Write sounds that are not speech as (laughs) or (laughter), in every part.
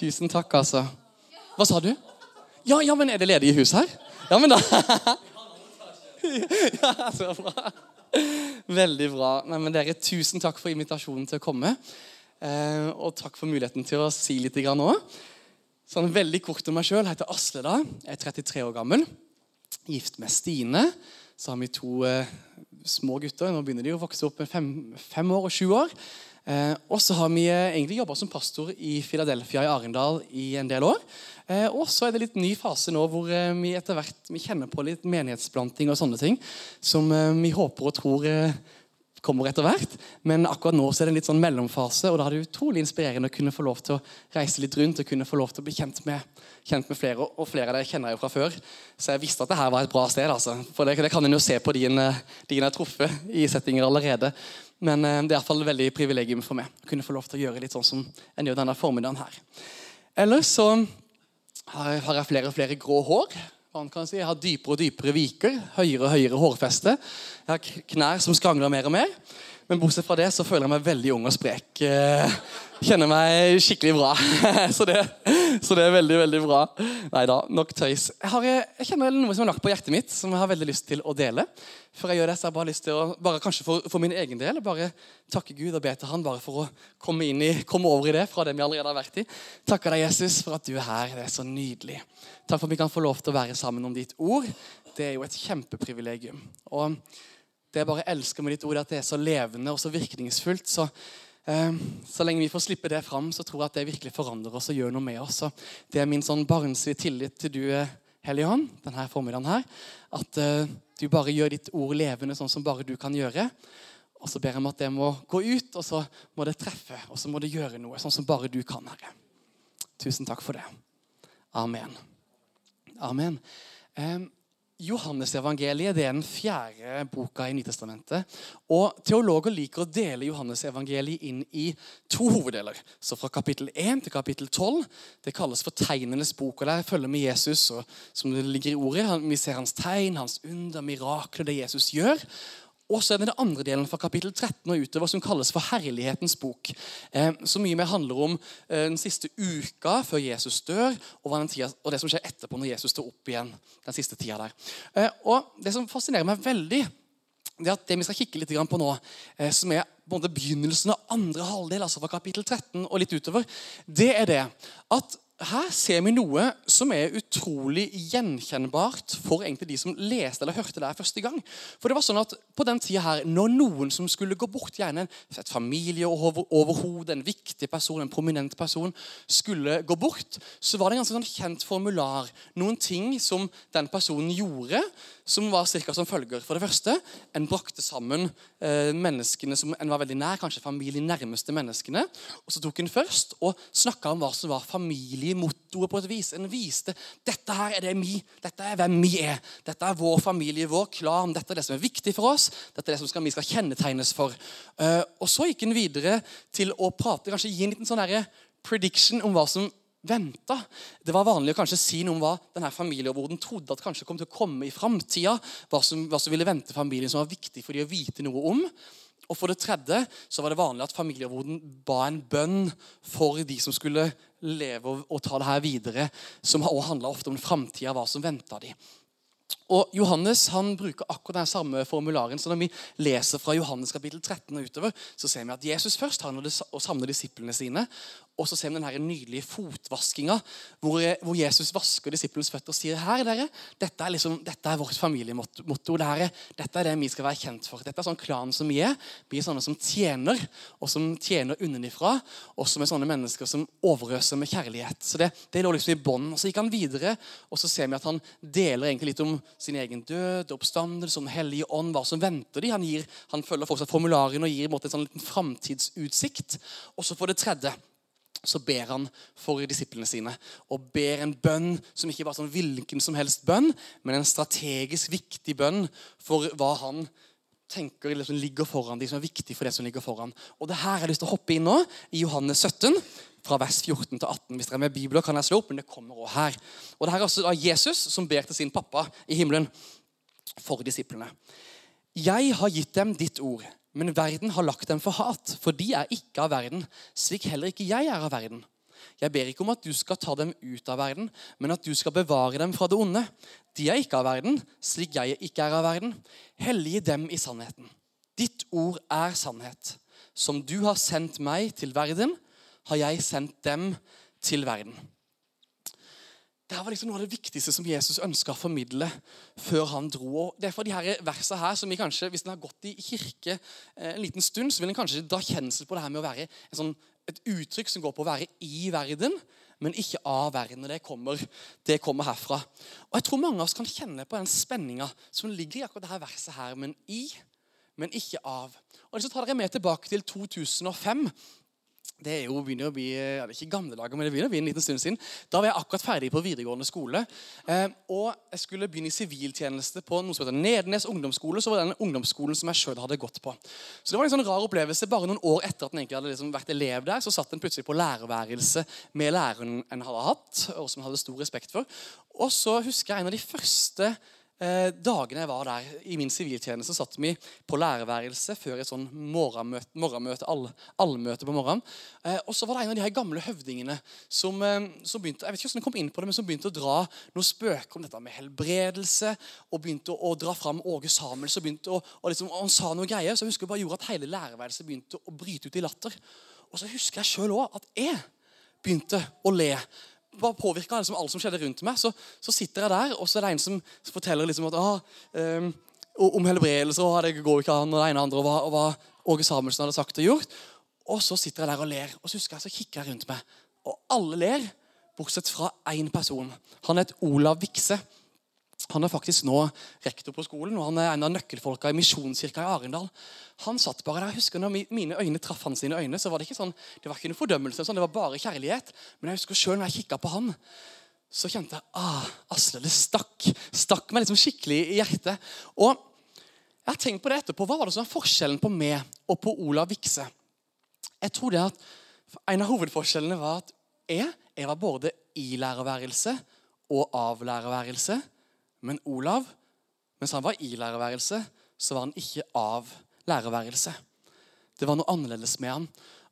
Tusen takk, altså. Hva sa du? Ja, ja, men er det ledige hus her? Ja, men da (laughs) Ja, så bra. Veldig bra. Nei, men dere, Tusen takk for invitasjonen til å komme. Eh, og takk for muligheten til å si litt nå. Sånn Veldig kort om meg sjøl. Jeg heter Asle. da. Jeg er 33 år gammel. Gift med Stine. Så har vi to eh, små gutter. Nå begynner de å vokse opp med fem, fem år og sju år. Eh, og så har vi eh, egentlig jobba som pastor i Philadelphia i Arendal i en del år. Eh, og så er det litt ny fase nå hvor eh, vi etter hvert vi kjenner på litt menighetsplanting og sånne ting. Som eh, vi håper og tror kommer etter hvert. Men akkurat nå så er det en litt sånn mellomfase, og da er det utrolig inspirerende å kunne få lov til å reise litt rundt og kunne få lov til å bli kjent med, kjent med flere. Og flere av dere kjenner jeg jo fra før, så jeg visste at det her var et bra sted. altså. For det, det kan en jo se på de en har truffet i settinger allerede. Men eh, det er i hvert fall veldig privilegium for meg å kunne få lov til å gjøre litt sånn som en gjør denne formiddagen her. Ellers så har jeg flere og flere grå hår. si. Jeg har dypere og dypere viker, høyere og høyere hårfeste. Jeg har knær som skrangler mer og mer. Men bortsett fra det så føler jeg meg veldig ung og sprek. Eh, kjenner meg skikkelig bra. (laughs) Så det, (laughs) så det er veldig veldig bra. Nei da, nok tøys. Jeg, har, jeg, kjenner noe som er lagt på hjertet mitt, som jeg har veldig lyst til å dele. Før jeg gjør det, så har jeg bare lyst til å, bare kanskje for, for, min egen del, bare takke Gud og be til Han bare for å komme, inn i, komme over i det fra det vi allerede har vært i. Takker deg, Jesus, for at du er her. Det er så nydelig. Takk for at vi kan få lov til å være sammen om ditt ord. Det er jo et kjempeprivilegium. Og det jeg bare elsker med ditt ord, er at det er så levende og så virkningsfullt. Så, så lenge vi får slippe det fram, så tror jeg at det virkelig forandrer oss og gjør noe med oss. Det er min sånn barnslige tillit til du, eh, Hellige Hånd, denne formiddagen her. At eh, du bare gjør ditt ord levende sånn som bare du kan gjøre. Og så ber jeg om at det må gå ut, og så må det treffe, og så må det gjøre noe sånn som bare du kan, Herre. Tusen takk for det. Amen. Amen. Um, Johannesevangeliet er den fjerde boka i Nytestamentet. Og Teologer liker å dele Johannesevangeliet inn i to hoveddeler. Så Fra kapittel 1 til kapittel 12. Det kalles for tegnenes bok. og Der følger vi Jesus, og, som det ligger i ordet. Vi ser hans tegn, hans under, mirakler, det Jesus gjør. Og så er det den andre delen fra kapittel 13 og utover som kalles for Herlighetens bok. Eh, så mye mer handler om eh, den siste uka før Jesus dør, og, tida, og, det som skjer etterpå når Jesus står opp igjen. den siste tida der. Eh, og Det som fascinerer meg veldig, det er at det vi skal kikke litt på nå, eh, som er både begynnelsen av andre halvdel, altså fra kapittel 13 og litt utover, det er det at her ser vi noe som er utrolig gjenkjennbart for egentlig de som leste eller hørte det her første gang. For det var sånn at på den tida her, Når noen som skulle gå bort, gjerne et familieoverhode, en viktig person, en prominent person, skulle gå bort, så var det en ganske sånn kjent formular. Noen ting som den personen gjorde, som var cirka som følger. For det første, En brakte sammen eh, menneskene som en var veldig nær, kanskje familien nærmeste menneskene. Og så tok en først og snakka om hva som var familiemottoet på et vis. En viste dette her er det vi, dette er hvem vi er. Dette er vår familie, vår klan. Dette er det som er viktig for oss. Dette er det som skal, vi skal kjennetegnes for. Eh, og så gikk en videre til å prate, kanskje gi en liten sånn prediction om hva som venta. Det var vanlig å kanskje si noe om hva denne familieoverhoden trodde at kanskje kom til å komme i framtida. Hva, hva, som ville vente familien, som var viktig for dem å vite noe om. Og for det tredje så var det vanlig at familieoverhoden ba en bønn for de som skulle leve og, og ta det her videre, som også handla ofte om framtida, hva som venta de. Og Johannes han bruker akkurat den samme formularen. så Når vi leser fra Johannes kapittel 13 og utover, så ser vi at Jesus først har og samler disiplene sine. Og så ser vi denne nydelige fotvaskinga, hvor, hvor, Jesus vasker disiplenes føtter og sier her dere, dette er, liksom, dette er vårt familiemotto. Dette, dette er det vi skal være kjent for. Dette er sånn klan som vi er. Vi er sånne som tjener, og som tjener unnenifra. Og som er sånne mennesker som overøser med kjærlighet. Så Det, det lå liksom i bånd. Så gikk han videre, og så ser vi at han deler egentlig litt om sin egen død, oppstandelse, om hellige ånd, hva som venter de. Han, gir, han følger fortsatt formularen og gir en, en sånn liten framtidsutsikt. Og så for det tredje så ber han for disiplene sine. Og ber en bønn som ikke var sånn hvilken som helst bønn, men en strategisk viktig bønn for hva han tenker liksom ligger foran de som er viktig for det som ligger foran. Og det her har jeg lyst til å hoppe inn nå, i Johannes 17, fra vers 14 til 18. Hvis dere er med Bibelen, kan jeg slå opp, men det kommer også her. Og det her er altså da Jesus som ber til sin pappa i himmelen for disiplene. Jeg har gitt dem ditt ord men verden har lagt dem for hat, for de er ikke av verden, slik heller ikke jeg er av verden. Jeg ber ikke om at du skal ta dem ut av verden, men at du skal bevare dem fra det onde. De er ikke av verden, slik jeg ikke er av verden. Hellige dem i sannheten. Ditt ord er sannhet. Som du har sendt meg til verden, har jeg sendt dem til verden. Det var liksom noe av det viktigste som Jesus ønska å formidle før han dro. Og det er for de her versene her som vi kanskje, Hvis en har gått i kirke eh, en liten stund, så vil en kanskje dra kjensel på det her med å være sånn, et uttrykk som går på å være i verden, men ikke av verden. og Det kommer, det kommer herfra. Og Jeg tror mange av oss kan kjenne på den spenninga som ligger i akkurat dette verset her, men i, men ikke av. Og jeg vil ta dere med tilbake til 2005 det er jo begynner å bli ja, det er ikke gamle dager, men det begynner å bli en liten stund siden. Da var jeg akkurat ferdig på videregående skole. Eh, og jeg skulle begynne i siviltjeneste på noe som heter Nednes ungdomsskole. så var den ungdomsskolen som jeg selv hadde gått på. Så det var en sånn rar opplevelse. Bare noen år etter at en hadde liksom vært elev der, så satt en plutselig på lærerværelse med læreren en hadde hatt, og som en hadde stor respekt for. Og så husker jeg en av de første eh, dagene jeg var der i min siviltjeneste, satt vi på lærerværelset før et sånn morgenmøte, morgenmøte all, allmøte på morgenen. Eh, og så var det en av de her gamle høvdingene som, eh, som, begynte jeg vet ikke hvordan kom inn på det, men som begynte å dra noen spøker om dette med helbredelse. Og begynte å, å dra fram Åge Samuels. Og, begynte å, og, liksom, og han sa noe greier, så jeg husker bare gjorde at hele lærerværelset begynte å bryte ut i latter. Og så husker jeg sjøl òg at jeg begynte å le var påvirka liksom alt som skjedde rundt meg. Så, så, sitter jeg der, og så er det en som forteller liksom at ah, um, om helbredelse og det går ikke an, og det ene og andre, og hva, hva Åge Samuelsen hadde sagt og gjort. Og så sitter jeg der og ler, og så husker jeg, så kikker jeg rundt meg. Og alle ler, bortsett fra én person. Han het Olav Vikse. Han er faktisk nå rektor på skolen, og han er en av nøkkelfolka i Misjonskirka i Arendal. Han satt bare der, jeg husker når mine øyne traff hans øyne, så var det ikke sånn, det var ikke noe fordømmelse, sånn, det var bare kjærlighet. Men jeg husker selv når jeg kikka på han, så kjente jeg ah, Asle, det stakk. Stakk meg liksom skikkelig i hjertet. Og jeg har tenkt på det etterpå. Hva var det som var forskjellen på meg og på Olav Vikse? Jeg tror det at En av hovedforskjellene var at jeg, jeg var både i lærerværelse og av lærerværelse. Men Olav, mens han var i lærerværelse, så var han ikke av lærerværelse. Det var noe annerledes med han.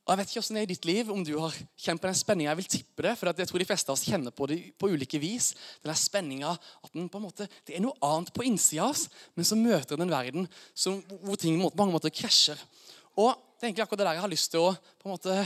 Og Jeg vet ikke hvordan det er i ditt liv, om du har kjent på den spenninga. Jeg vil tippe det, for jeg tror de fleste av oss kjenner på det på ulike vis. Den spenninga at den på en måte, Det er noe annet på innsida av oss, men så møter den en verden som, hvor ting på mange måter krasjer. Og det er egentlig akkurat det der jeg har lyst til å på en måte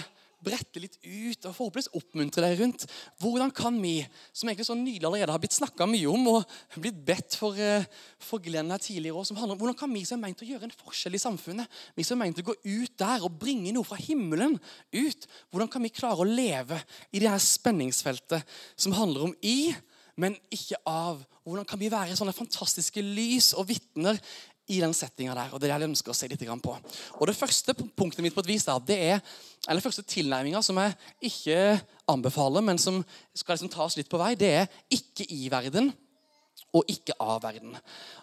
brette litt ut og forhåpentligvis oppmuntre deg rundt. Hvordan kan vi, som egentlig så nydelig allerede har blitt snakka mye om og blitt bedt for, eh, for Glenn her tidligere år, som handler om hvordan kan vi som er meint å gjøre en forskjell i samfunnet, vi som er meint å gå ut der og bringe noe fra himmelen ut, hvordan kan vi klare å leve i det her spenningsfeltet som handler om i, men ikke av? Hvordan kan vi være sånne fantastiske lys og vitner i den settinga der. og Det er det jeg ønsker å se litt på. Og Det første punktet mitt på et vis da, det er, eller første tilnærminga som jeg ikke anbefaler, men som skal liksom ta oss litt på vei, det er ikke i verden og ikke av verden.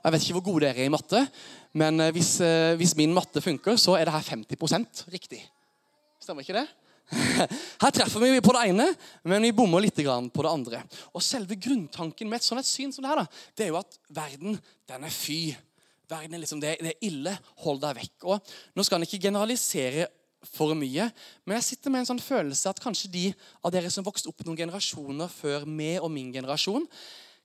Jeg vet ikke hvor gode dere er i matte, men eh, hvis, eh, hvis min matte funker, så er det her 50% riktig. Stemmer ikke det? (laughs) Her treffer vi på det ene, men vi bommer litt på det andre. Og Selve grunntanken med et sånt syn som det her, det er jo at verden den er fy. Verden er liksom, det, det er ille. Hold deg vekk. Og Nå skal han ikke generalisere for mye, men jeg sitter med en sånn følelse at kanskje de av dere som vokste opp noen generasjoner før meg og min generasjon,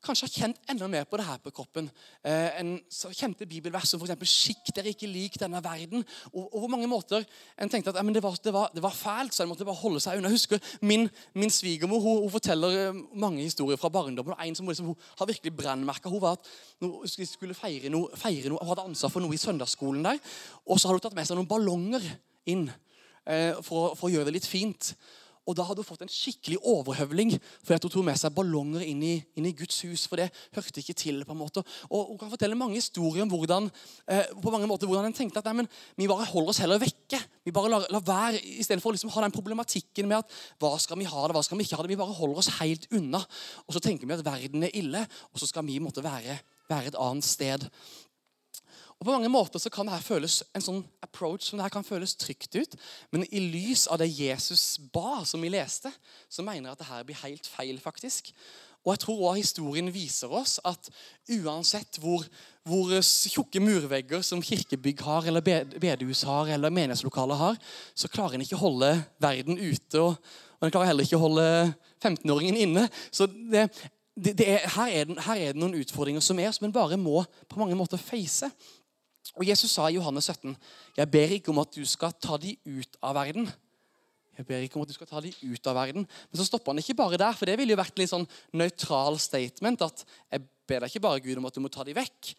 kanskje har kjent enda mer på det her på kroppen. Eh, en så kjente bibelvers som f.eks.: Skikk dere ikke lik denne verden. Og, og hvor mange måter en tenkte at det var, det, var, det, var, fælt, så en måtte bare holde seg unna. Jeg husker Min, min svigermor hun, hun, forteller eh, mange historier fra barndommen. og En som liksom, hun har virkelig brannmerka Hun var at hun skulle feire noe, feire noe, hun hadde ansvar for noe i søndagsskolen der. Og så hadde hun tatt med seg noen ballonger inn eh, for, for å gjøre det litt fint. Og da hadde hun fått en skikkelig overhøvling fordi hun tok med seg ballonger inn i, inn i, Guds hus. For det hørte ikke til. på en måte. Og Hun kan fortelle mange historier om hvordan eh, på mange måter, hvordan en tenkte at nei, men, vi bare holder oss heller vekke. Vi bare lar, lar være, Istedenfor å liksom ha den problematikken med at hva skal vi ha det, hva skal vi ikke ha det. Vi bare holder oss helt unna. Og så tenker vi at verden er ille, og så skal vi måtte være, være et annet sted. Og På mange måter så kan dette føles en sånn approach som det kan føles trygt ut. Men i lys av det Jesus ba, som vi leste, så mener jeg at dette blir helt feil. faktisk. Og jeg tror også Historien viser oss at uansett hvor, hvor tjukke murvegger som kirkebygg har, eller bedehus har, eller menighetslokaler har, så klarer en ikke holde verden ute. og og en klarer heller ikke holde 15-åringen inne. Så det, det, det er, her, er det, her, er det, noen utfordringer som er, som en bare må på mange måter face. Og Jesus sa i Johannes 17.: Jeg ber ikke om at du skal ta de ut av verden. Jeg ber ikke om at du skal ta de ut av verden. Men så stopper han ikke bare der, for det ville jo vært en litt sånn nøytral statement. at jeg ber deg ikke bare Gud om at du må ta de vekk.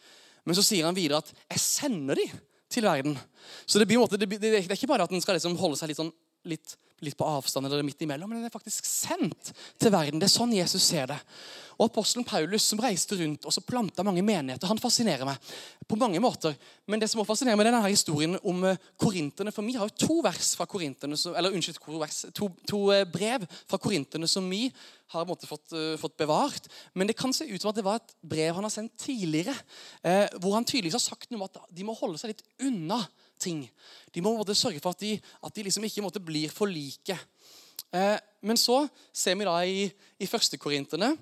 Men så sier han videre at 'jeg sender de til verden'. Så det, blir, måte, det, det, er ikke bare at en skal liksom holde seg litt, sånn, litt, litt på avstand eller midt imellom, men den er faktisk sendt til verden. Det er sånn Jesus ser det. Og Apostelen Paulus som reiste rundt og så planta mange menigheter, han fascinerer meg på mange måter. Men det som også fascinerer meg, er denne historien om eh, korinterne. For vi har jo to vers fra korinterne, eller unnskyld, to, to, eh, brev fra korinterne som vi har fått, uh, fått, bevart. Men det kan se ut som at det var et brev han har sendt tidligere, eh, hvor han tydeligvis har sagt noe om at de må holde seg litt unna ting. De må måtte, sørge for at de, at de liksom ikke måtte, blir for like. Eh, men så ser vi da i, i første korinterne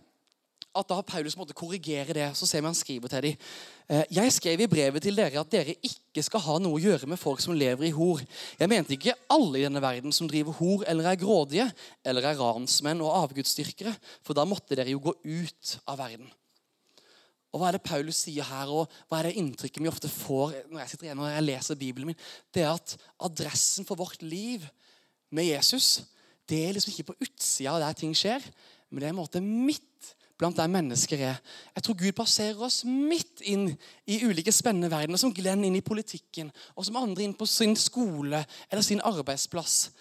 at da Paulus måtte korrigere det. Så ser vi han skriver til dem. Eh, jeg skrev i brevet til dere at dere ikke skal ha noe å gjøre med folk som lever i hor. Jeg mente ikke alle i denne verden som driver hor eller er grådige eller er ransmenn og avgudsdyrkere, for da måtte dere jo gå ut av verden. Og Hva er det Paulus sier her, og hva er det inntrykket vi ofte får når jeg sitter igjen og jeg leser Bibelen min? Det er at adressen for vårt liv med Jesus det er liksom ikke på utsida der ting skjer, men det er en måte midt blant der mennesker er. Jeg tror Gud passerer oss midt inn i ulike spennende verdener, som Glenn inn i politikken, og som andre inn på sin skole eller sin arbeidsplass.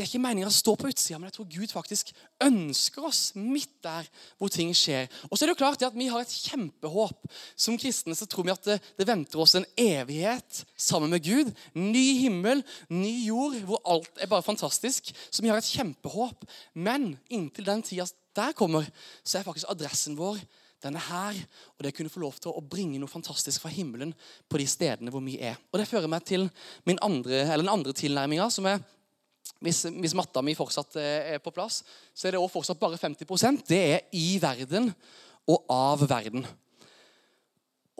Det er ikke meningen å stå på utsida, men jeg tror Gud faktisk ønsker oss midt der hvor ting skjer. Og så er det jo klart at Vi har et kjempehåp. Som kristne så tror vi at det, det, venter oss en evighet sammen med Gud. Ny himmel, ny jord, hvor alt er bare fantastisk. Så vi har et kjempehåp. Men inntil den tida der kommer, så er faktisk adressen vår den er her. Og det kunne få lov til å bringe noe fantastisk fra himmelen på de stedene hvor vi er. Og Det fører meg til min andre, eller den andre tilnærminga, som er hvis, hvis, matta mi fortsatt er på plass, så er det også fortsatt bare 50% Det er i verden og av verden.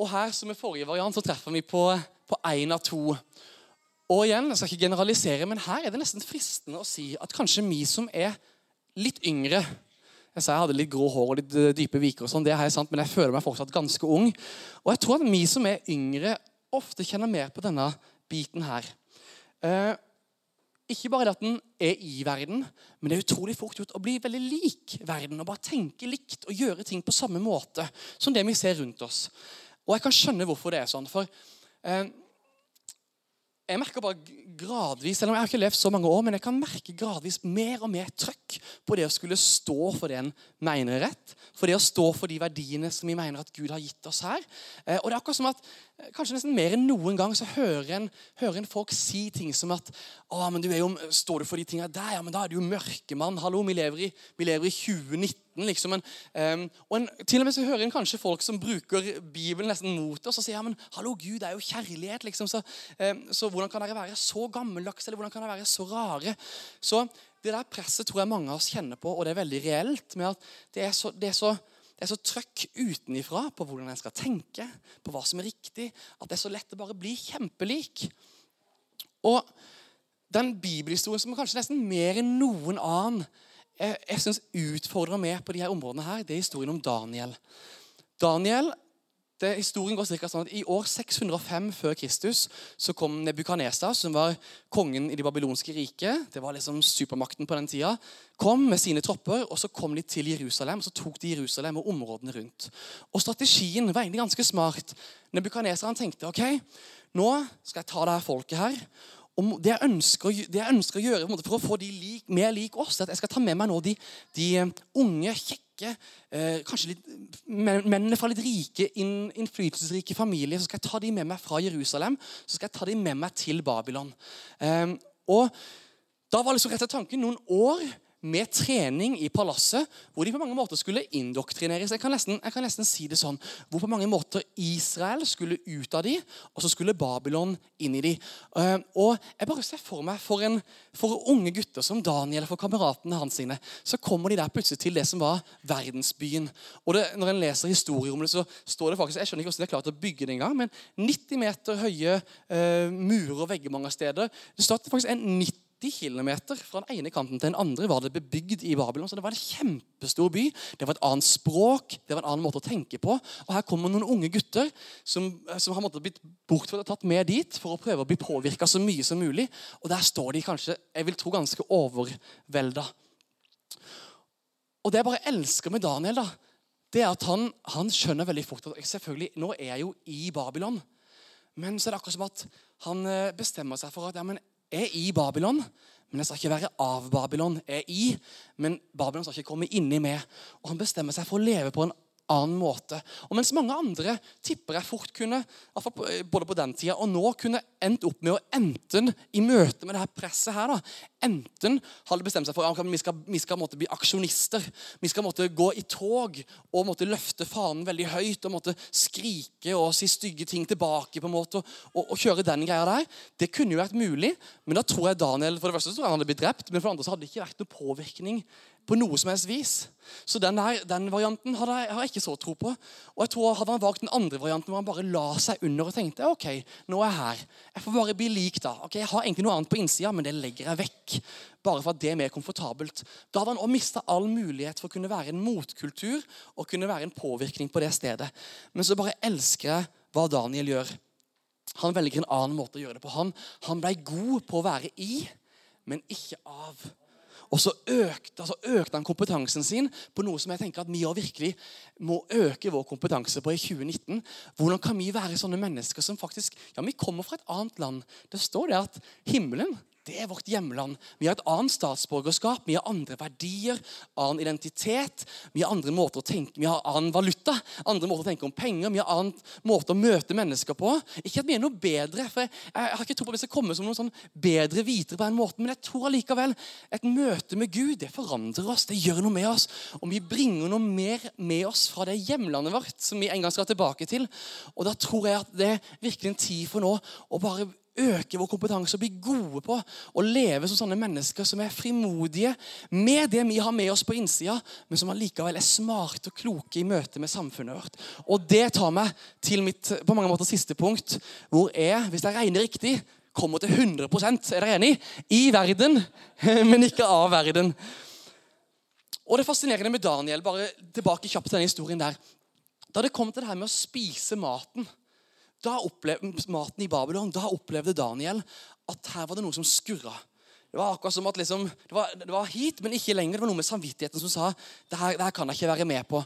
Og her, som i forrige variant, så treffer vi på én av to. Og igjen, jeg skal ikke generalisere, men her er det nesten fristende å si at kanskje vi som er litt yngre jeg sa jeg hadde litt grå hår og litt eh, dype viker, og sånn, det er sant, men jeg føler meg fortsatt ganske ung. Og jeg tror at vi som er yngre, ofte kjenner mer på denne biten her. Eh, ikke bare det at den er i verden, men det er utrolig fort gjort å bli veldig lik verden. Og bare tenke likt og gjøre ting på samme måte som det vi ser rundt oss. Og jeg kan skjønne hvorfor det er sånn. For eh, jeg merker bare gradvis, selv om jeg har ikke levd så mange år, men jeg kan merke gradvis mer og mer trøkk på det å skulle stå for det en mener er rett. For det å stå for de verdiene som vi mener at Gud har gitt oss her. Eh, og det er akkurat som at kanskje nesten mer enn noen gang så hører en, hører en folk si ting som at å, men du er jo, Står du for de tingene der, ja, men da er du jo mørkemann. Hallo, vi lever i, vi lever i 2019 liksom. En, um, og en, til og med så hører en kanskje folk som bruker Bibelen nesten mot oss og sier ja, men hallo, Gud er jo kjærlighet. liksom, så, um, så hvordan kan dere være så gammeldagse, eller hvordan kan dere være så rare? Så det der presset tror jeg mange av oss kjenner på, og det er veldig reelt. med at det er så, det er så det er så trøkk utenifra på hvordan en skal tenke, på hva som er riktig, at det er så lett å bare bli kjempelik. Og den bibelhistorien som kanskje nesten mer enn noen annen jeg, jeg synes utfordrer meg på de her områdene, her, det er historien om Daniel. Daniel, det, Historien går cirka sånn at I år 605 før Kristus så kom Nebukadnesar, som var kongen i det babylonske riket. Det var liksom supermakten på den tida. Kom med sine tropper, og så kom de til Jerusalem. og Så tok de Jerusalem og områdene rundt. Og Strategien var egentlig ganske smart. Nebukadnesar tenkte ok, nå skal jeg ta det her folket her, Og det jeg ønsker, det jeg ønsker å gjøre for å få de lik, mer lik oss, er at jeg skal ta med meg nå de, de eh, unge, kjekke, eh, kanskje litt, mennene fra litt rike, inn, innflytelsesrike familier. Så skal jeg ta de med meg fra Jerusalem så skal jeg ta de med meg til Babylon. Eh, og Da var liksom rett og tanken noen år med trening i palasset, hvor de på mange måter skulle indoktrineres. Jeg kan, nesten, jeg kan nesten si det sånn, Hvor på mange måter Israel skulle ut av de, og så skulle Babylon inn i de. Eh, og jeg bare ser For meg, for, en, for unge gutter som Daniel, for kameratene hans sine, så kommer de der plutselig til det som var verdensbyen. Og det, Når en leser historier om det, så står det faktisk Jeg skjønner ikke hvordan de har klart å bygge det engang, men 90 meter høye uh, murer og vegger mange steder. Det står faktisk en 90 km fra den ene kanten til den andre var det bebygd i Babylon. Så det var en kjempestor by. Det var et annet språk, det var en annen måte å tenke på. Og her kommer noen unge gutter som, som har måttet blitt bortført og tatt med dit for å prøve å bli påvirka så mye som mulig. Og der står de kanskje, jeg vil tro, ganske overvelda. Og det jeg bare elsker med Daniel, da, det er at han, han skjønner veldig fort at selvfølgelig, nå er jeg jo i Babylon. Men så er det akkurat som at han eh, bestemmer seg for at ja, men er i Babylon. Men jeg skal ikke være av Babylon. Jeg er i, men Babylon skal ikke komme inni meg. Og Han bestemmer seg for å leve på en annen måte. Og Mens mange andre tipper jeg fort kunne både på den tida og nå kunne endt opp med å enten i møte med det her presset her, da, enten hadde bestemt seg for at vi skal, vi skal måtte bli aksjonister. Vi skal måtte gå i tog og måtte løfte fanen veldig høyt og måtte skrike og si stygge ting tilbake. på en måte, og, og, kjøre den greia der. Det kunne jo vært mulig, men da tror jeg Daniel for det første tror jeg han hadde blitt drept, men for det andre så hadde det ikke vært noen påvirkning på noe som helst vis. Så den, der, den varianten har jeg, har jeg, ikke så tro på. Og jeg tror Hadde han valgt den andre varianten hvor han bare la seg under og tenkte ok, nå er jeg her. Jeg får bare bli lik, da. Ok, Jeg har egentlig noe annet på innsida, men det legger jeg vekk. Bare for at det er mer komfortabelt. Da hadde han òg mista all mulighet for å kunne være en motkultur og kunne være en påvirkning på det stedet. Men så bare elsker jeg hva Daniel gjør. Han velger en annen måte å gjøre det på. Han, han ble god på å være i, men ikke av. Og så økte, altså økte, han kompetansen sin på noe som jeg tenker at vi også virkelig må øke vår kompetanse på i 2019. Hvordan kan vi være sånne mennesker som faktisk Ja, vi kommer fra et annet land. Det står det at himmelen det er vårt hjemland. Vi har et annet statsborgerskap, vi har andre verdier, annen identitet. Vi har andre måter å tenke, vi har annen valuta, andre måter å tenke om penger. Vi har annen måte å møte mennesker på. Ikke at vi er noe bedre, for jeg, har ikke tro på at vi skal komme som noen sånn bedre vitere på den måten, men jeg tror allikevel et møte med Gud det forandrer oss, det gjør noe med oss. Og vi bringer noe mer med oss fra det hjemlandet vårt som vi en gang skal tilbake til. Og da tror jeg at det er virkelig en tid for nå å bare øke vår kompetanse og bli gode på å leve som sånne mennesker som er frimodige med det vi har med oss på innsida, men som allikevel er smarte og kloke i møte med samfunnet vårt. Og Det tar meg til mitt på mange måter siste punkt, hvor jeg, hvis jeg regner riktig, kommer til 100% er dere enig? I verden, (laughs) men ikke av verden. Og Det fascinerende med Daniel, bare tilbake kjapt til denne historien der, da det kom til det her med å spise maten da opplevde, maten i Babylon, da opplevde Daniel at her var det noe som skurra. Det var akkurat som at liksom, det, var, det, var, hit, men ikke lenger. Det var noe med samvittigheten som sa det her, det her kan jeg ikke være med på.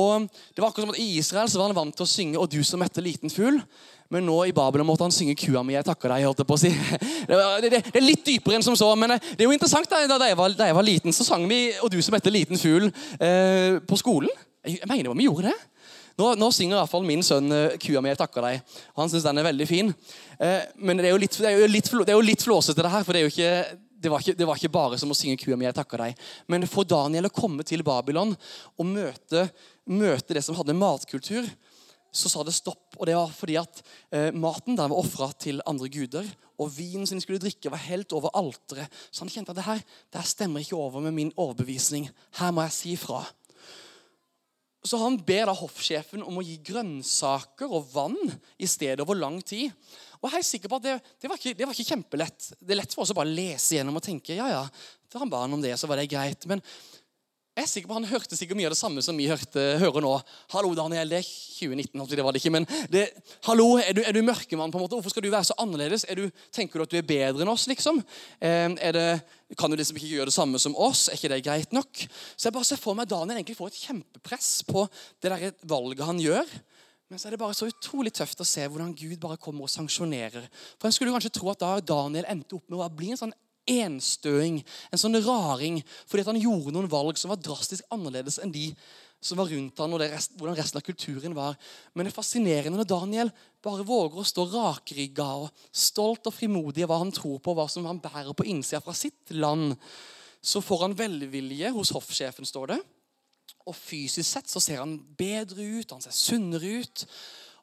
Og det var akkurat som at I Israel så var han vant til å synge 'Og du som mette liten fugl'. Men nå i Babylon måtte han synge 'Kua mi, jeg takker deg'. holdt jeg på å si. (laughs) Det, var, det, er litt dypere enn som så. Men det er jo interessant. Da, da, jeg, var, da jeg var liten, så sang vi 'Og du som mette liten fugl' eh, på skolen. Jeg, jeg mener vi gjorde det. Nå, nå synger fall min sønn uh, 'Kua mi, jeg takker deg'. Han syns den er veldig fin. Eh, men det er, litt, det, er litt, det er jo litt, flåsete, det her. For det, ikke, det, var ikke, det var ikke bare som å synge 'Kua mi, jeg takker deg'. Men for Daniel å komme til Babylon og møte, møte det som hadde matkultur, så sa det stopp. Og det var fordi at eh, maten der var ofra til andre guder. Og vinen som de skulle drikke, var helt over alteret. Så han kjente at det her, det her stemmer ikke over med min overbevisning. Her må jeg si ifra. Så han ber da hoffsjefen om å gi grønnsaker og vann i stedet over lang tid. Og jeg er sikker på at det, det, var ikke, det, var ikke, kjempelett. Det er lett for oss å bare lese gjennom og tenke ja, ja, da han ba han om det, så var det greit. Men jeg er sikker på Han hørte sikkert mye av det samme som vi hørte, hører nå. 'Hallo, Daniel. Det er 2019.' Det var det ikke, men det, 'Hallo, er du, du mørkemann? på en måte? Hvorfor skal du være så annerledes? Du, tenker du at du er bedre enn oss?' liksom? Eh, det, kan du liksom ikke gjøre det samme som oss? Er ikke det greit nok? Så jeg bare ser for meg Daniel egentlig får et kjempepress på det der valget han gjør. Men så er det bare så utrolig tøft å se hvordan Gud bare kommer og sanksjonerer. For En skulle kanskje tro at da Daniel endte opp med å bli en sånn enstøing, en sånn raring, fordi han gjorde noen valg som var drastisk annerledes enn de som var rundt han, og rest, hvordan resten av kulturen var. Men det er fascinerende når Daniel bare våger å stå rakrygga og stolt og frimodig av hva han tror på, hva som han bærer på innsida fra sitt land. Så får han velvilje hos hoffsjefen, står det. Og fysisk sett så ser han bedre ut, han ser sunnere ut.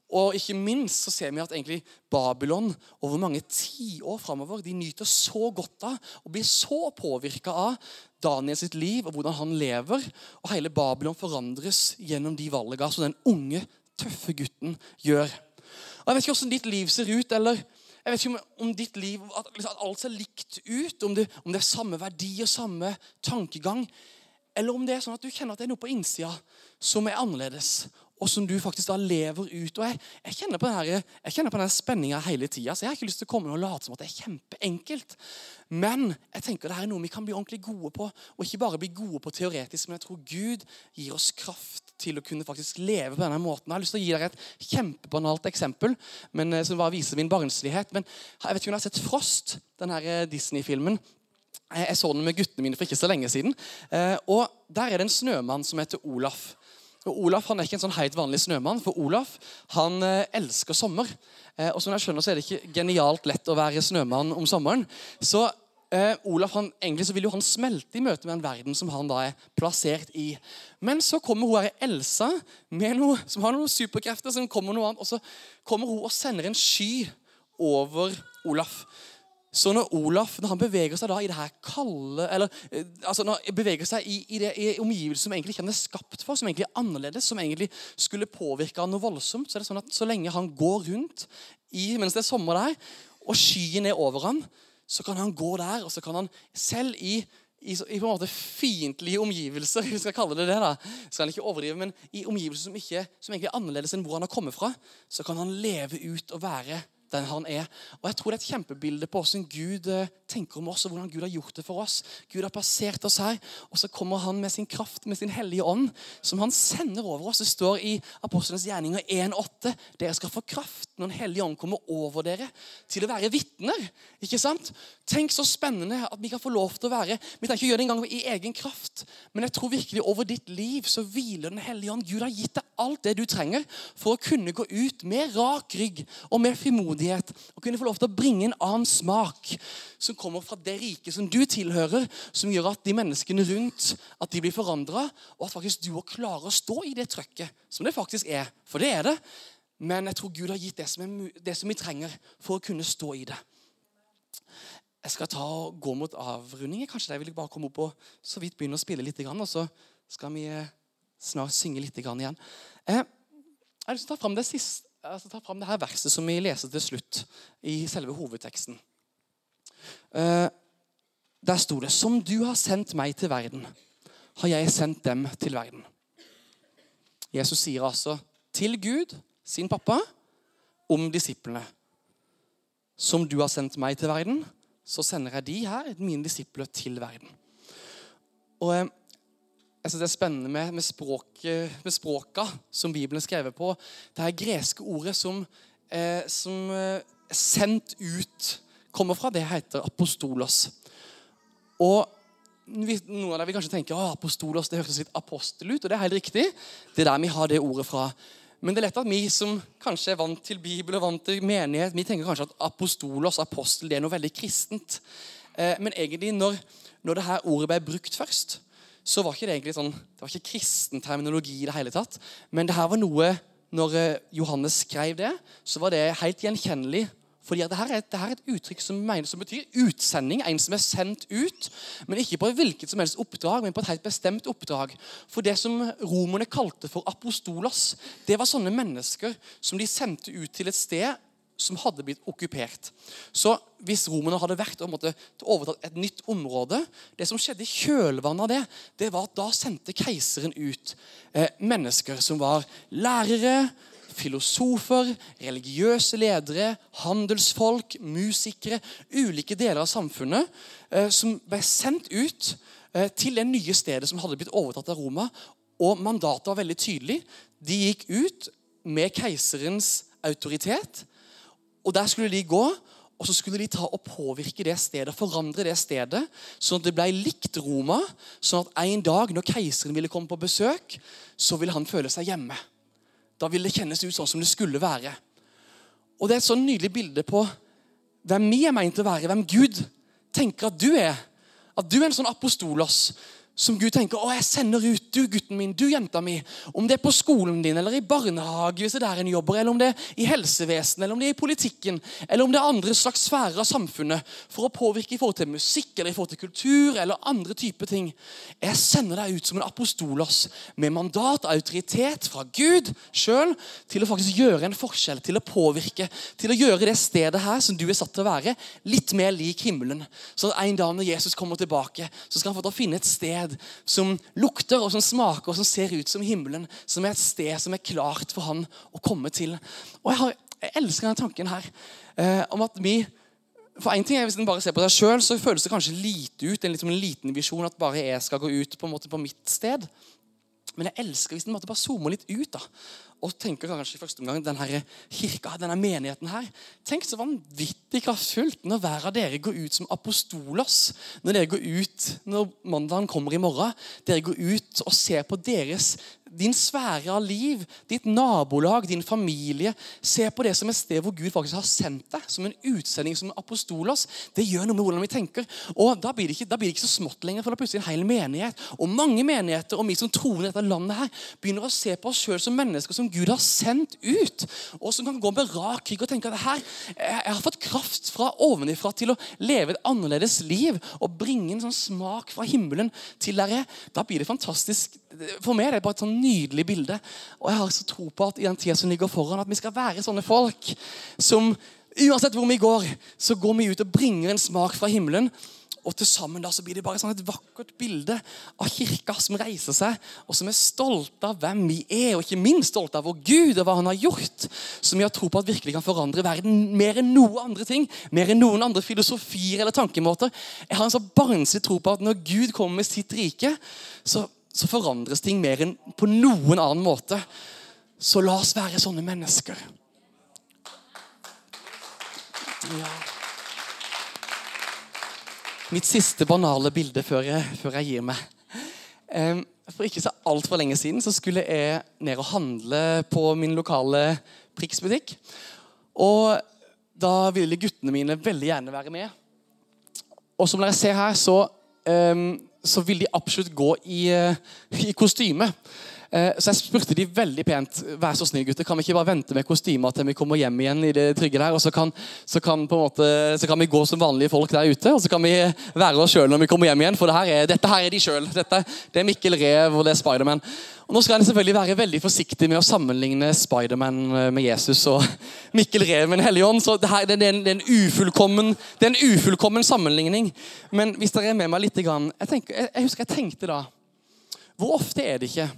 Og ikke minst så ser vi at egentlig Babylon over mange tiår framover de nyter så godt av og blir så påvirka av Daniel sitt liv og hvordan han lever. Og hele Babylon forandres gjennom de valgene som den unge, tøffe gutten gjør. Og Jeg vet ikke hvordan ditt liv ser ut, eller Jeg vet ikke om, om ditt liv, at, liksom, at, alt ser likt ut, om det, om det er samme verdi og samme tankegang. Eller om det er sånn at du kjenner at det er noe på innsida som er annerledes, og som du faktisk da lever ut. Og Jeg, jeg kjenner på denne, spenninga hele tida, så jeg har ikke lyst til å komme og late som at det er kjempeenkelt. Men jeg tenker det er noe vi kan bli ordentlig gode på, og ikke bare bli gode på teoretisk, men jeg tror Gud gir oss kraft til å kunne faktisk leve på denne måten. Jeg har lyst til å gi dere et kjempebanalt eksempel men, eh, som bare viser min barnslighet. Men jeg vet ikke om dere har sett Frost, denne Disney-filmen. Jeg så den med guttene mine for ikke så lenge siden. Eh, og Der er det en snømann som heter Olaf. Og Olaf han er ikke en sånn helt vanlig snømann, for Olaf han eh, elsker sommer. Eh, og som jeg skjønner, så er det ikke genialt lett å være snømann om sommeren. Så eh, Olaf han, egentlig så vil jo han smelte i møte med en verden som han da er plassert i. Men så kommer hun her Elsa med noe, som har noen superkrefter. som kommer noe annet, Og så kommer hun og sender en sky over Olaf. Så når Olaf når han beveger seg da i det her kalde eller, eh, altså når han beveger seg i, i, det, i omgivelser som egentlig ikke han er skapt for, som egentlig er annerledes, som egentlig skulle påvirke han noe voldsomt, så er det sånn at så lenge han går rundt i, mens det er sommer der, og skyen er over han, så kan han gå der, og så kan han selv i i, i, på en måte fiendtlige omgivelser, (laughs) vi skal kalle det det da, skal han ikke overdrive, men i omgivelser som, ikke, som egentlig er annerledes enn hvor han har kommet fra, så kan han leve ut og være den han er. Og jeg tror det er et kjempebilde på hvordan Gud eh, tenker om oss, og hvordan Gud har gjort det for oss. Gud har plassert oss her, og så kommer han med sin kraft, med sin hellige ånd, som han sender over oss. Det står i Apostlenes gjerninger 1,8. Dere skal få kraft når Den hellige ånd kommer over dere til å være vitner. Ikke sant? Tenk så spennende at vi kan få lov til å være Vi trenger ikke gjøre det engang i egen kraft, men jeg tror virkelig over ditt liv så hviler Den hellige ånd. Gud har gitt deg alt det du trenger for å kunne gå ut med rak rygg og med frimodighet og kunne få lov til å bringe en annen smak som kommer fra det riket som du tilhører, som gjør at de menneskene rundt at de blir forandra, og at faktisk du òg klarer å stå i det trøkket som det faktisk er. For det er det. Men jeg tror Gud har gitt det som, er, det som vi trenger for å kunne stå i det. Jeg skal ta og gå mot avrunding. Kanskje jeg vil bare komme opp og så vidt begynne å spille litt. Og så skal vi eh, snart synge litt igjen. Eh, jeg har lyst til å ta fram det, siste, altså ta fram det her verset som vi leser til slutt i selve hovedteksten. Eh, der sto det Som du har sendt meg til verden, har jeg sendt dem til verden. Jesus sier altså til Gud, sin pappa, om disiplene. Som du har sendt meg til verden, så sender jeg de her, mine disipler, til verden. Og eh, jeg synes Det er spennende med, med, språket, med språka som Bibelen er skrevet på. Det her greske ordet som, eh, som eh, 'sendt ut' kommer fra, det heter apostolos. Og Noen av dere vil kanskje tenke at apostolos det hørtes litt apostel ut. og Det er helt riktig. Det er der vi har det ordet fra. Men det er lett at vi som kanskje er vant til Bibel og vant til menighet, vi tenker kanskje at apostolos, apostel, det er noe veldig kristent. Eh, men egentlig, når, når det her ordet ble brukt først, så var ikke det egentlig sånn, det var ikke kristen terminologi i det hele tatt. Men det her var noe Når eh, Johannes skrev det, så var det helt gjenkjennelig. Fordi det her, er, det her er et uttrykk som, mener, som betyr utsending. En som er sendt ut. Men ikke på hvilket som helst oppdrag, men på et helt bestemt oppdrag. For det som romerne kalte for apostolos, det var sånne mennesker som de sendte ut til et sted som hadde blitt okkupert. Så hvis romerne hadde vært og måtte overtatt et nytt område Det som skjedde i kjølvannet av det, det var at da sendte keiseren ut eh, mennesker som var lærere, filosofer, religiøse ledere, handelsfolk, musikere, ulike deler av samfunnet, eh, som ble sendt ut eh, til det nye stedet som hadde blitt overtatt av Roma. Og mandatet var veldig tydelig. De gikk ut med keiserens autoritet og Der skulle de gå, og så skulle de ta og påvirke det stedet, forandre det stedet, sånn at det ble likt Roma. Sånn at en dag når keiseren ville komme på besøk, så ville han føle seg hjemme. Da ville det kjennes ut sånn som det skulle være. Og Det er et sånn nydelig bilde på hvem vi er meint å være, hvem Gud tenker at du er. At du er en sånn apostolos som Gud tenker å, jeg sender ut du gutten min, du jenta mi. Om det er på skolen din eller i barnehage, hvis det er en jobber, eller om det er i helsevesenet, eller om det er i politikken, eller om det er andre slags sfærer av samfunnet, for å påvirke i forhold til musikk eller i forhold til kultur eller andre typer ting. Jeg sender deg ut som en apostolos med mandat og autoritet fra Gud sjøl til å faktisk gjøre en forskjell, til å påvirke, til å gjøre det stedet her som du er satt til å være, litt mer lik himmelen. Så en dag når Jesus kommer tilbake, så skal han få til å finne et sted sted som lukter og som smaker og som ser ut som himmelen. Som er et sted som er klart for han å komme til. Og Jeg, har, jeg elsker denne tanken her eh, om at vi for en ting er Hvis en bare ser på seg sjøl, så føles det kanskje lite ut. En, liksom en liten visjon at bare jeg skal gå ut på, en måte på mitt sted. Men jeg elsker hvis en bare zoomer litt ut da, og tenker kanskje i første omgang denne kirka, denne menigheten her. Tenk så vanvittig kraftfullt når hver av dere går ut som apostolos. Når dere går ut når mandagen kommer i morgen. Dere går ut og ser på deres din sfære av liv, ditt nabolag, din familie. Se på det som et sted hvor Gud faktisk har sendt deg, som en utsending, som en apostolos. Det gjør noe med hvordan vi tenker. Og Da blir det ikke, blir det ikke så smått lenger, for da plutselig en hel menighet. Og mange menigheter og vi som tror i dette landet her, begynner å se på oss sjøl som mennesker som Gud har sendt ut. Og som kan gå med rak rygg og tenke at her, jeg har fått kraft fra ovenifra til å leve et annerledes liv og bringe en sånn smak fra himmelen til dere. Da blir det fantastisk. For meg er det bare et sånn nydelig bilde. Og jeg har så tro på at i den tida som ligger foran, at vi skal være sånne folk som uansett hvor vi går, så går vi ut og bringer en smak fra himmelen. Og til sammen da så blir det bare sånn et vakkert bilde av kirka som reiser seg, og som er stolte av hvem vi er, og ikke minst stolte av vår Gud og hva han har gjort. Som vi har tro på at virkelig kan forandre verden mer enn noe andre ting. Mer enn noen andre filosofier eller tankemåter. Jeg har en så barnslig tro på at når Gud kommer med sitt rike, så så forandres ting mer enn på noen annen måte. Så la oss være sånne mennesker. Ja. Mitt siste banale bilde før jeg, før jeg gir meg. For ikke så altfor lenge siden så skulle jeg ned og handle på min lokale Prix-butikk. Og da ville guttene mine veldig gjerne være med. Og som dere ser her, så um, så vil de absolutt gå i, eh, i kostyme. Eh, så jeg spurte de veldig pent vær så snill gutter, kan vi ikke bare vente med kostymer til vi kommer hjem igjen. i det trygge der, og så kan, så kan, måte, så kan vi gå som vanlige folk der ute. Og så kan vi være oss sjøl når vi kommer hjem igjen. For det her er, dette her er de sjøl. Det er Mikkel Rev og det er Spiderman. Og Nå skal jeg selvfølgelig være veldig forsiktig med å sammenligne Spiderman eh, med Jesus og (laughs) Mikkel Rev med Den hellige ånd. så det, her, det, er en, det, er en ufullkommen, det er en ufullkommen sammenligning. Men hvis dere er med meg litt jeg, tenker, jeg, jeg husker jeg tenkte da Hvor ofte er det ikke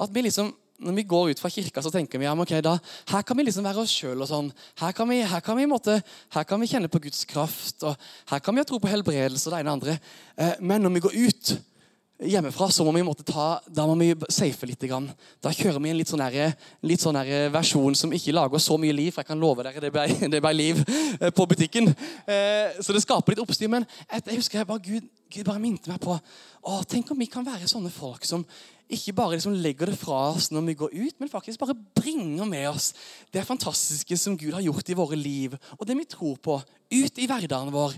at vi liksom når vi går ut fra kirka, så tenker vi ja, ok, da, her kan vi liksom være oss sjøl. Sånn. Her, kan vi, her, kan vi, måte, her kan vi kjenne på Guds kraft, og her kan vi ha tro på helbredelse og det ene og andre. Eh, men når vi går ut, hjemmefra, så må vi måtte ta, da må vi safe litt. Da kjører vi en litt sånn, der, litt sånn der versjon som ikke lager så mye liv. For jeg kan love dere, det ble, (laughs) det ble liv eh, på butikken. Eh, så det skaper litt oppstyr. Men jeg husker jeg bare, Gud, Gud bare minte meg på å, Tenk om vi kan være sånne folk som ikke bare liksom legger det fra oss når vi går ut, men faktisk bare bringer med oss det fantastiske som Gud har gjort i våre liv, og det vi tror på, ut i hverdagen vår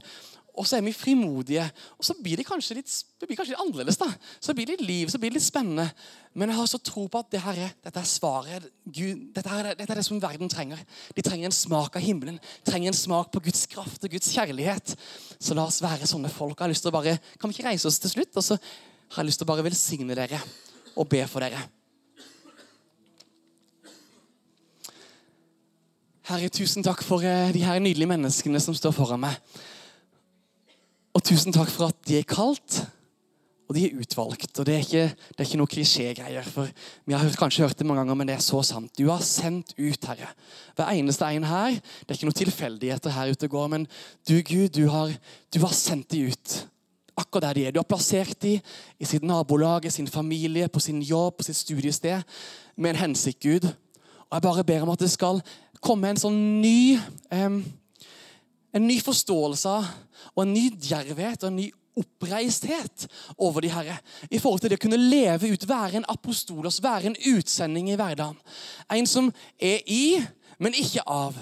og så er vi frimodige. Og så blir det kanskje litt, det blir kanskje litt annerledes. da. Så blir det litt liv, så blir det litt spennende. Men jeg har så tro på at det her er, dette er svaret. Gud, dette, er, dette er det som verden trenger. De trenger en smak av himmelen. Trenger en smak på Guds kraft og Guds kjærlighet. Så la oss være sånne folk. Jeg har lyst til å bare, Kan vi ikke reise oss til slutt? Og så har jeg lyst til å bare velsigne dere og be for dere. Herre, tusen takk for eh, de her nydelige menneskene som står foran meg. Og tusen takk for at de er kalt, og de er utvalgt. Og Det er ikke, det er ikke noe klisjégreier. for Vi har kanskje hørt det mange ganger, men det er så sant. Du har sendt ut, Herre. Hver eneste en her. Det er ikke noen tilfeldigheter her ute går, men du, Gud, du har, du har sendt de ut. Akkurat der de er. Du har plassert dem i sitt nabolag, i sin familie, på sin jobb, på sitt studiested, med en hensikt, Gud. Og Jeg bare ber om at det skal komme en sånn ny um, en ny forståelse og en ny djervhet og en ny oppreisthet over de herre. I forhold til det å kunne leve ut, være en apostolos, være en utsending i hverdagen. En som er i, men ikke av.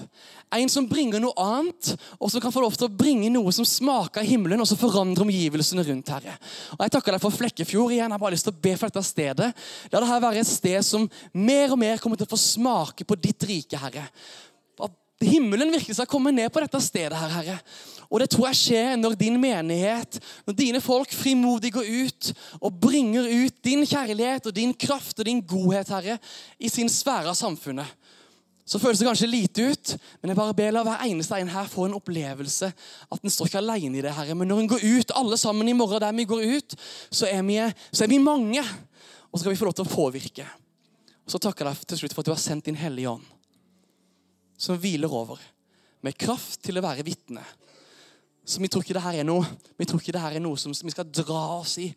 En som bringer noe annet, og som kan få lov til å bringe noe som smaker i himmelen, og som forandrer omgivelsene rundt, Herre. Og Jeg takker deg for Flekkefjord igjen. Jeg har bare lyst til å be for dette stedet. La dette være et sted som mer og mer kommer til å få smake på ditt rike, Herre. At himmelen virkelig skal komme ned på dette stedet, her, Herre. Og det tror jeg skjer når din menighet, når dine folk frimodig går ut og bringer ut din kjærlighet og din kraft og din godhet, Herre, i sin sfære av samfunnet. Så føles det kanskje lite ut, men jeg bare ber la hver eneste en her få en opplevelse at en står ikke alene i det, Herre. Men når en går ut, alle sammen i morgen der vi går ut, så er vi, så er vi mange. Og så skal vi få lov til å påvirke. Og så takker jeg deg til slutt for at du har sendt din Hellige Ånd, som hviler over, med kraft til å være vitne. Så vi tror ikke det her er noe vi tror ikke det her er noe som vi skal dra oss i.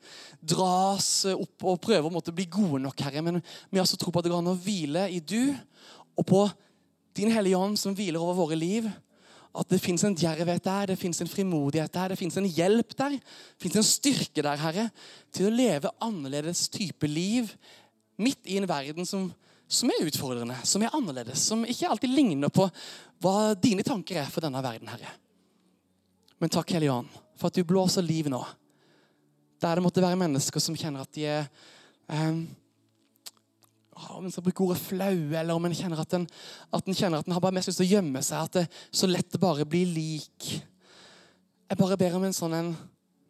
Dra oss opp og prøve å måtte bli gode nok, Herre. Men vi har så tro på at det går an å hvile i du og på din Hellige Ånd som hviler over våre liv. At det fins en djervhet der, det fins en frimodighet der, det fins en hjelp der. Det fins en styrke der, Herre, til å leve annerledes type liv midt i en verden som, som er utfordrende, som er annerledes, som ikke alltid ligner på hva dine tanker er for denne verden, Herre. Men takk, Hellige Ånd, for at du blåser liv nå. Der det måtte være mennesker som kjenner at de er um, om en skal bruke ordet flau, eller om en kjenner at en, at en, kjenner at en har bare mest lyst til å gjemme seg. At det så lett det bare blir lik. Jeg bare ber om en sånn en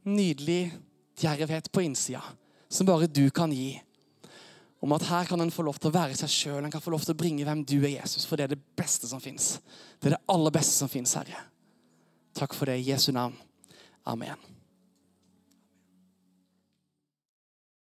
nydelig djervhet på innsida, som bare du kan gi. Om at her kan en få lov til å være seg sjøl, en kan få lov til å bringe hvem du er, Jesus. For det er det beste som fins. Det er det aller beste som fins, Herre. Takk for det i Jesu navn. Amen.